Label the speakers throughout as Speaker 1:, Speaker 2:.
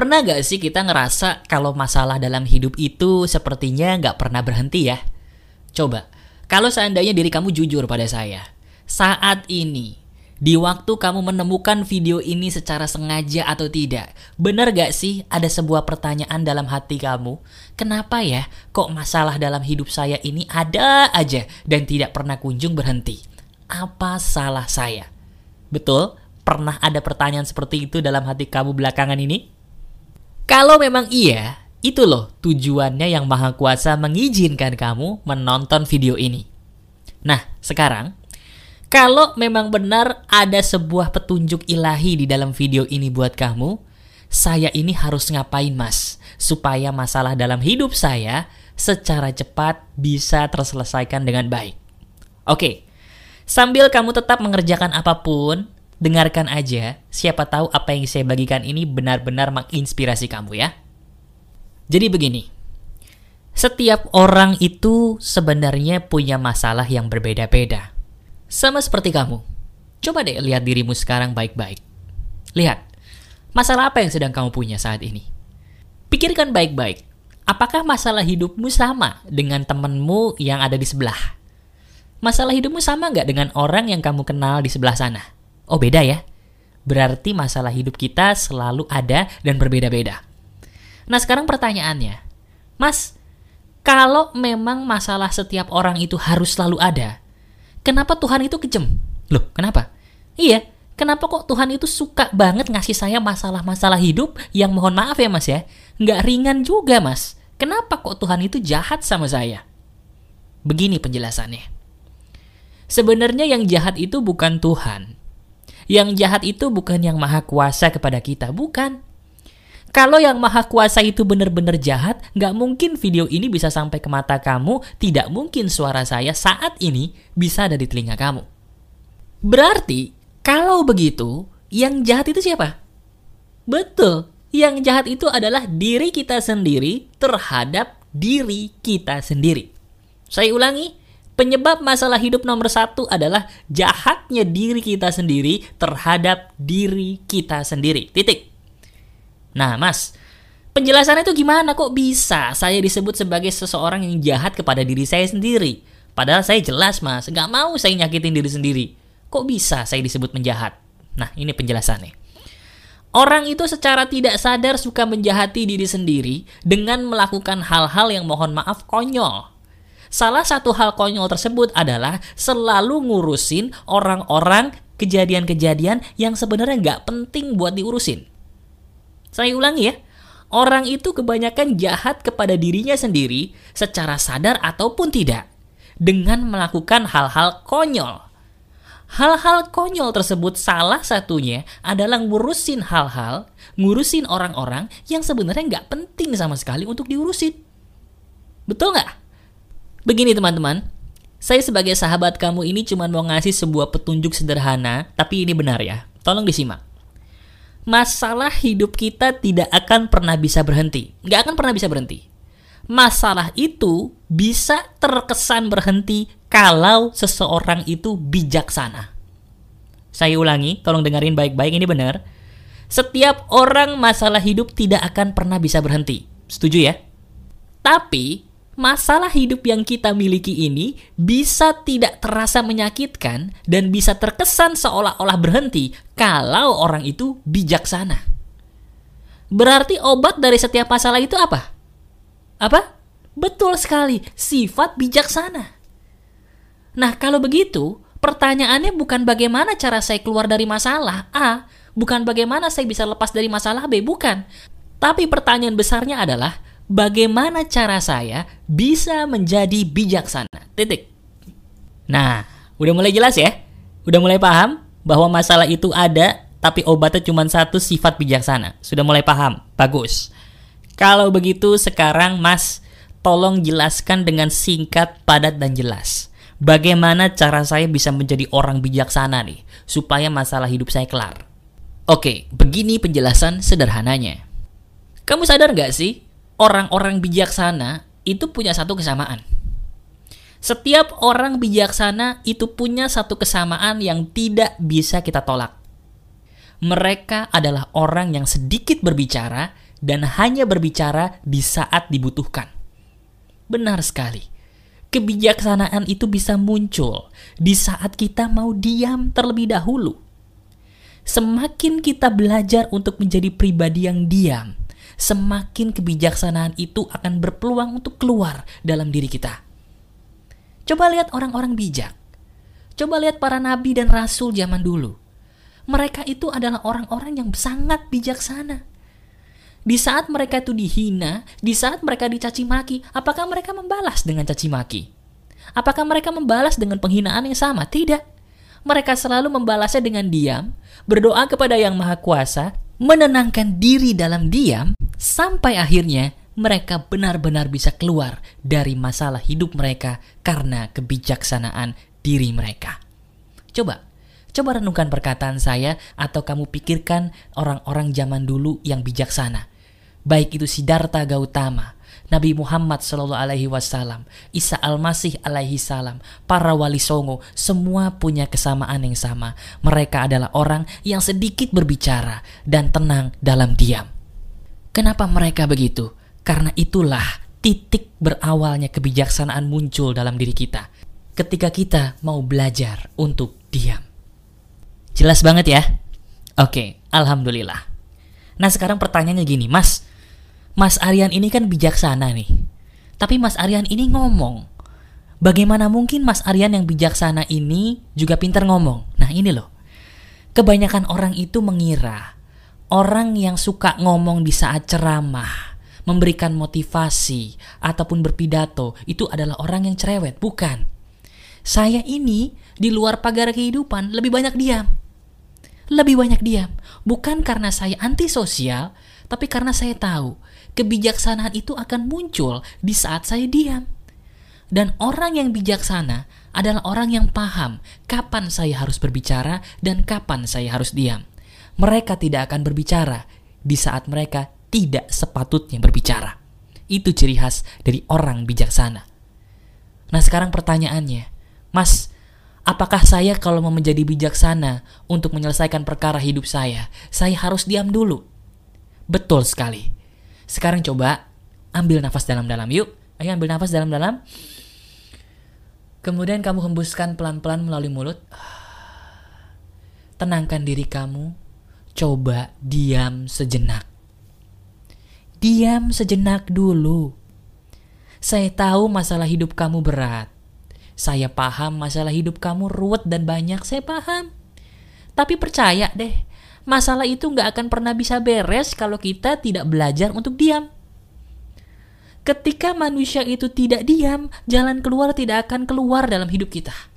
Speaker 1: Pernah gak sih kita ngerasa kalau masalah dalam hidup itu sepertinya gak pernah berhenti ya? Coba, kalau seandainya diri kamu jujur pada saya, saat ini, di waktu kamu menemukan video ini secara sengaja atau tidak, benar gak sih ada sebuah pertanyaan dalam hati kamu? Kenapa ya kok masalah dalam hidup saya ini ada aja dan tidak pernah kunjung berhenti? Apa salah saya? Betul? Pernah ada pertanyaan seperti itu dalam hati kamu belakangan ini? Kalau memang iya, itu loh tujuannya yang Maha Kuasa mengizinkan kamu menonton video ini. Nah, sekarang kalau memang benar ada sebuah petunjuk ilahi di dalam video ini buat kamu, saya ini harus ngapain, Mas, supaya masalah dalam hidup saya secara cepat bisa terselesaikan dengan baik. Oke. Sambil kamu tetap mengerjakan apa pun, dengarkan aja, siapa tahu apa yang saya bagikan ini benar-benar menginspirasi kamu ya. Jadi begini, setiap orang itu sebenarnya punya masalah yang berbeda-beda. Sama seperti kamu. Coba deh lihat dirimu sekarang baik-baik. Lihat, masalah apa yang sedang kamu punya saat ini? Pikirkan baik-baik. Apakah masalah hidupmu sama dengan temanmu yang ada di sebelah? Masalah hidupmu sama nggak dengan orang yang kamu kenal di sebelah sana? Oh beda ya. Berarti masalah hidup kita selalu ada dan berbeda-beda. Nah sekarang pertanyaannya, Mas, kalau memang masalah setiap orang itu harus selalu ada, kenapa Tuhan itu kejem? Loh, kenapa? Iya, kenapa kok Tuhan itu suka banget ngasih saya masalah-masalah hidup yang mohon maaf ya mas ya, nggak ringan juga mas. Kenapa kok Tuhan itu jahat sama saya? Begini penjelasannya. Sebenarnya yang jahat itu bukan Tuhan, yang jahat itu bukan yang maha kuasa kepada kita, bukan. Kalau yang maha kuasa itu benar-benar jahat, nggak mungkin video ini bisa sampai ke mata kamu, tidak mungkin suara saya saat ini bisa ada di telinga kamu. Berarti, kalau begitu, yang jahat itu siapa? Betul, yang jahat itu adalah diri kita sendiri terhadap diri kita sendiri. Saya ulangi, Penyebab masalah hidup nomor satu adalah jahatnya diri kita sendiri terhadap diri kita sendiri. Titik. Nah, Mas, penjelasannya itu gimana kok bisa saya disebut sebagai seseorang yang jahat kepada diri saya sendiri? Padahal saya jelas, Mas, nggak mau saya nyakitin diri sendiri. Kok bisa saya disebut menjahat? Nah, ini penjelasannya. Orang itu secara tidak sadar suka menjahati diri sendiri dengan melakukan hal-hal yang mohon maaf konyol Salah satu hal konyol tersebut adalah selalu ngurusin orang-orang kejadian-kejadian yang sebenarnya nggak penting buat diurusin. Saya ulangi ya, orang itu kebanyakan jahat kepada dirinya sendiri secara sadar ataupun tidak dengan melakukan hal-hal konyol. Hal-hal konyol tersebut salah satunya adalah ngurusin hal-hal, ngurusin orang-orang yang sebenarnya nggak penting sama sekali untuk diurusin. Betul nggak? Begini teman-teman, saya sebagai sahabat kamu ini cuma mau ngasih sebuah petunjuk sederhana, tapi ini benar ya. Tolong disimak. Masalah hidup kita tidak akan pernah bisa berhenti. Nggak akan pernah bisa berhenti. Masalah itu bisa terkesan berhenti kalau seseorang itu bijaksana. Saya ulangi, tolong dengerin baik-baik, ini benar. Setiap orang masalah hidup tidak akan pernah bisa berhenti. Setuju ya? Tapi masalah hidup yang kita miliki ini bisa tidak terasa menyakitkan dan bisa terkesan seolah-olah berhenti kalau orang itu bijaksana. Berarti obat dari setiap masalah itu apa? Apa? Betul sekali, sifat bijaksana. Nah, kalau begitu, pertanyaannya bukan bagaimana cara saya keluar dari masalah A, bukan bagaimana saya bisa lepas dari masalah B, bukan. Tapi pertanyaan besarnya adalah bagaimana cara saya bisa menjadi bijaksana. Titik. Nah, udah mulai jelas ya? Udah mulai paham bahwa masalah itu ada, tapi obatnya cuma satu sifat bijaksana. Sudah mulai paham? Bagus. Kalau begitu sekarang Mas, tolong jelaskan dengan singkat, padat, dan jelas. Bagaimana cara saya bisa menjadi orang bijaksana nih, supaya masalah hidup saya kelar? Oke, begini penjelasan sederhananya. Kamu sadar nggak sih orang-orang bijaksana itu punya satu kesamaan. Setiap orang bijaksana itu punya satu kesamaan yang tidak bisa kita tolak. Mereka adalah orang yang sedikit berbicara dan hanya berbicara di saat dibutuhkan. Benar sekali. Kebijaksanaan itu bisa muncul di saat kita mau diam terlebih dahulu. Semakin kita belajar untuk menjadi pribadi yang diam, semakin kebijaksanaan itu akan berpeluang untuk keluar dalam diri kita. Coba lihat orang-orang bijak. Coba lihat para nabi dan rasul zaman dulu. Mereka itu adalah orang-orang yang sangat bijaksana. Di saat mereka itu dihina, di saat mereka dicaci maki, apakah mereka membalas dengan caci maki? Apakah mereka membalas dengan penghinaan yang sama? Tidak. Mereka selalu membalasnya dengan diam, berdoa kepada Yang Maha Kuasa, menenangkan diri dalam diam, sampai akhirnya mereka benar-benar bisa keluar dari masalah hidup mereka karena kebijaksanaan diri mereka. Coba, coba renungkan perkataan saya atau kamu pikirkan orang-orang zaman dulu yang bijaksana baik itu Siddhartha Gautama, Nabi Muhammad Shallallahu Alaihi Wasallam, Isa Al-Masih Alaihi Salam, para wali songo, semua punya kesamaan yang sama. Mereka adalah orang yang sedikit berbicara dan tenang dalam diam. Kenapa mereka begitu? Karena itulah titik berawalnya kebijaksanaan muncul dalam diri kita. Ketika kita mau belajar untuk diam. Jelas banget ya? Oke, Alhamdulillah. Nah sekarang pertanyaannya gini, Mas, Mas Aryan ini kan bijaksana nih. Tapi Mas Aryan ini ngomong. Bagaimana mungkin Mas Aryan yang bijaksana ini juga pintar ngomong? Nah ini loh. Kebanyakan orang itu mengira orang yang suka ngomong di saat ceramah, memberikan motivasi, ataupun berpidato itu adalah orang yang cerewet. Bukan. Saya ini di luar pagar kehidupan lebih banyak diam. Lebih banyak diam. Bukan karena saya antisosial, tapi karena saya tahu kebijaksanaan itu akan muncul di saat saya diam. Dan orang yang bijaksana adalah orang yang paham kapan saya harus berbicara dan kapan saya harus diam. Mereka tidak akan berbicara di saat mereka tidak sepatutnya berbicara. Itu ciri khas dari orang bijaksana. Nah, sekarang pertanyaannya, Mas, apakah saya kalau mau menjadi bijaksana untuk menyelesaikan perkara hidup saya, saya harus diam dulu? Betul sekali. Sekarang coba ambil nafas dalam-dalam yuk. Ayo ambil nafas dalam-dalam. Kemudian kamu hembuskan pelan-pelan melalui mulut. Tenangkan diri kamu. Coba diam sejenak. Diam sejenak dulu. Saya tahu masalah hidup kamu berat. Saya paham masalah hidup kamu ruwet dan banyak. Saya paham. Tapi percaya deh, masalah itu nggak akan pernah bisa beres kalau kita tidak belajar untuk diam. Ketika manusia itu tidak diam, jalan keluar tidak akan keluar dalam hidup kita.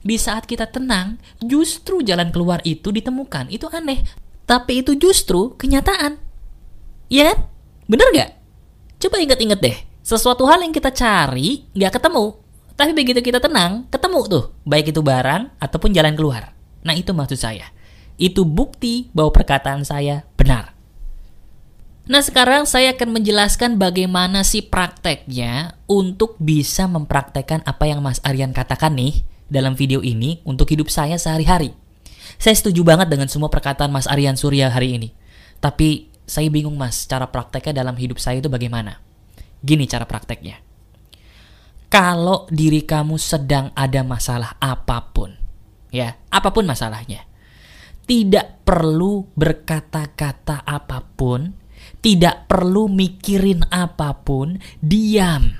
Speaker 1: Di saat kita tenang, justru jalan keluar itu ditemukan. Itu aneh, tapi itu justru kenyataan. Iya kan? Bener nggak? Coba ingat-ingat deh, sesuatu hal yang kita cari nggak ketemu, tapi begitu kita tenang, ketemu tuh, baik itu barang ataupun jalan keluar. Nah itu maksud saya itu bukti bahwa perkataan saya benar. Nah, sekarang saya akan menjelaskan bagaimana sih prakteknya untuk bisa mempraktekkan apa yang Mas Aryan katakan nih dalam video ini untuk hidup saya sehari-hari. Saya setuju banget dengan semua perkataan Mas Aryan Surya hari ini. Tapi saya bingung Mas, cara prakteknya dalam hidup saya itu bagaimana? Gini cara prakteknya. Kalau diri kamu sedang ada masalah apa pun, ya, apa pun masalahnya tidak perlu berkata-kata apa pun, tidak perlu mikirin apa pun, diam.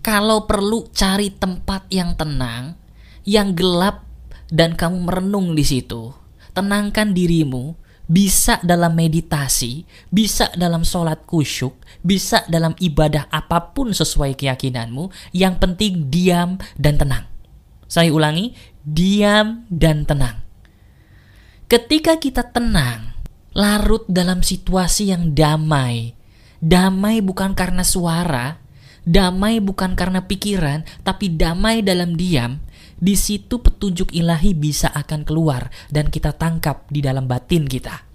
Speaker 1: Kalau perlu cari tempat yang tenang, yang gelap dan kamu merenung di situ. Tenangkan dirimu, bisa dalam meditasi, bisa dalam sholat kusyuk, bisa dalam ibadah apa pun sesuai keyakinanmu. Yang penting diam dan tenang. Saya ulangi, diam dan tenang. Ketika kita tenang, larut dalam situasi yang damai, damai bukan karena suara, damai bukan karena pikiran, tapi damai dalam diam, di situ petunjuk ilahi bisa akan keluar dan kita tangkap di dalam batin kita.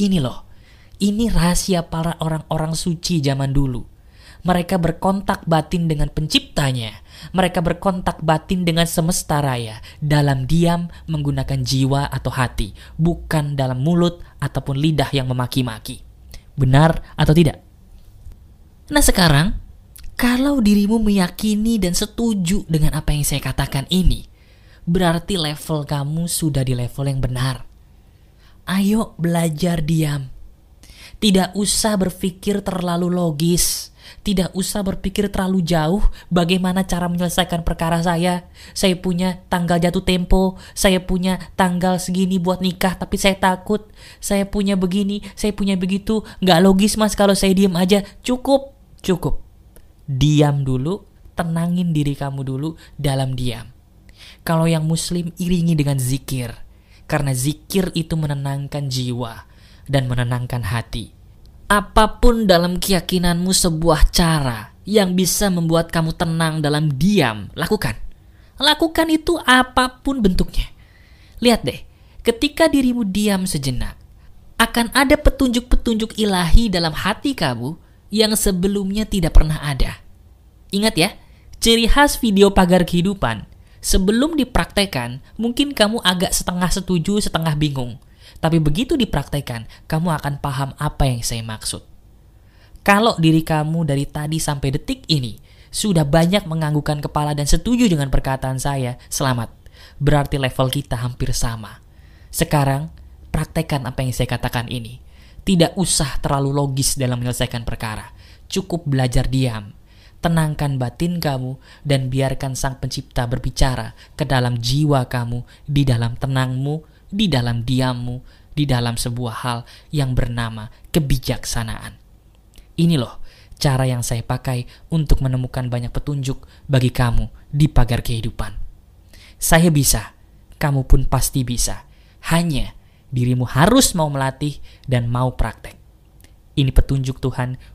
Speaker 1: Ini loh, ini rahasia para orang-orang suci zaman dulu mereka berkontak batin dengan penciptanya. Mereka berkontak batin dengan semesta raya dalam diam menggunakan jiwa atau hati, bukan dalam mulut ataupun lidah yang memaki-maki. Benar atau tidak? Nah sekarang, kalau dirimu meyakini dan setuju dengan apa yang saya katakan ini, berarti level kamu sudah di level yang benar. Ayo belajar diam. Tidak usah berpikir terlalu logis. Tidak usah berpikir terlalu jauh bagaimana cara menyelesaikan perkara saya. Saya punya tanggal jatuh tempo, saya punya tanggal segini buat nikah, tapi saya takut. Saya punya begini, saya punya begitu. Nggak logis mas kalau saya diem aja. Cukup, cukup. Diam dulu, tenangin diri kamu dulu dalam diam. Kalau yang muslim iringi dengan zikir. Karena zikir itu menenangkan jiwa dan menenangkan hati apa pun dalam keyakinanmu sebuah cara yang bisa membuat kamu tenang dalam diam, lakukan. Lakukan itu apa pun bentuknya. Lihat deh, ketika dirimu diam sejenak, akan ada petunjuk-petunjuk ilahi dalam hati kamu yang sebelumnya tidak pernah ada. Ingat ya, ciri khas video pagar kehidupan. Sebelum dipraktekkan, mungkin kamu agak setengah setuju, setengah bingung. Tapi begitu dipraktekkan, kamu akan paham apa yang saya maksud. Kalau diri kamu dari tadi sampai detik ini sudah banyak menganggukkan kepala dan setuju dengan perkataan saya, selamat. Berarti level kita hampir sama. Sekarang, praktekkan apa yang saya katakan ini. Tidak usah terlalu logis dalam menyelesaikan perkara. Cukup belajar diam. Tenangkan batin kamu dan biarkan Sang Pencipta berbicara ke dalam jiwa kamu, di dalam tenangmu, di dalam diammu, di dalam sebuah hal yang bernama kebijaksanaan. Ini loh cara yang saya pakai untuk menemukan banyak petunjuk bagi kamu di pagar kehidupan. Saya bisa, kamu pun pasti bisa. Hanya dirimu harus mau melatih dan mau praktek. Ini petunjuk Tuhan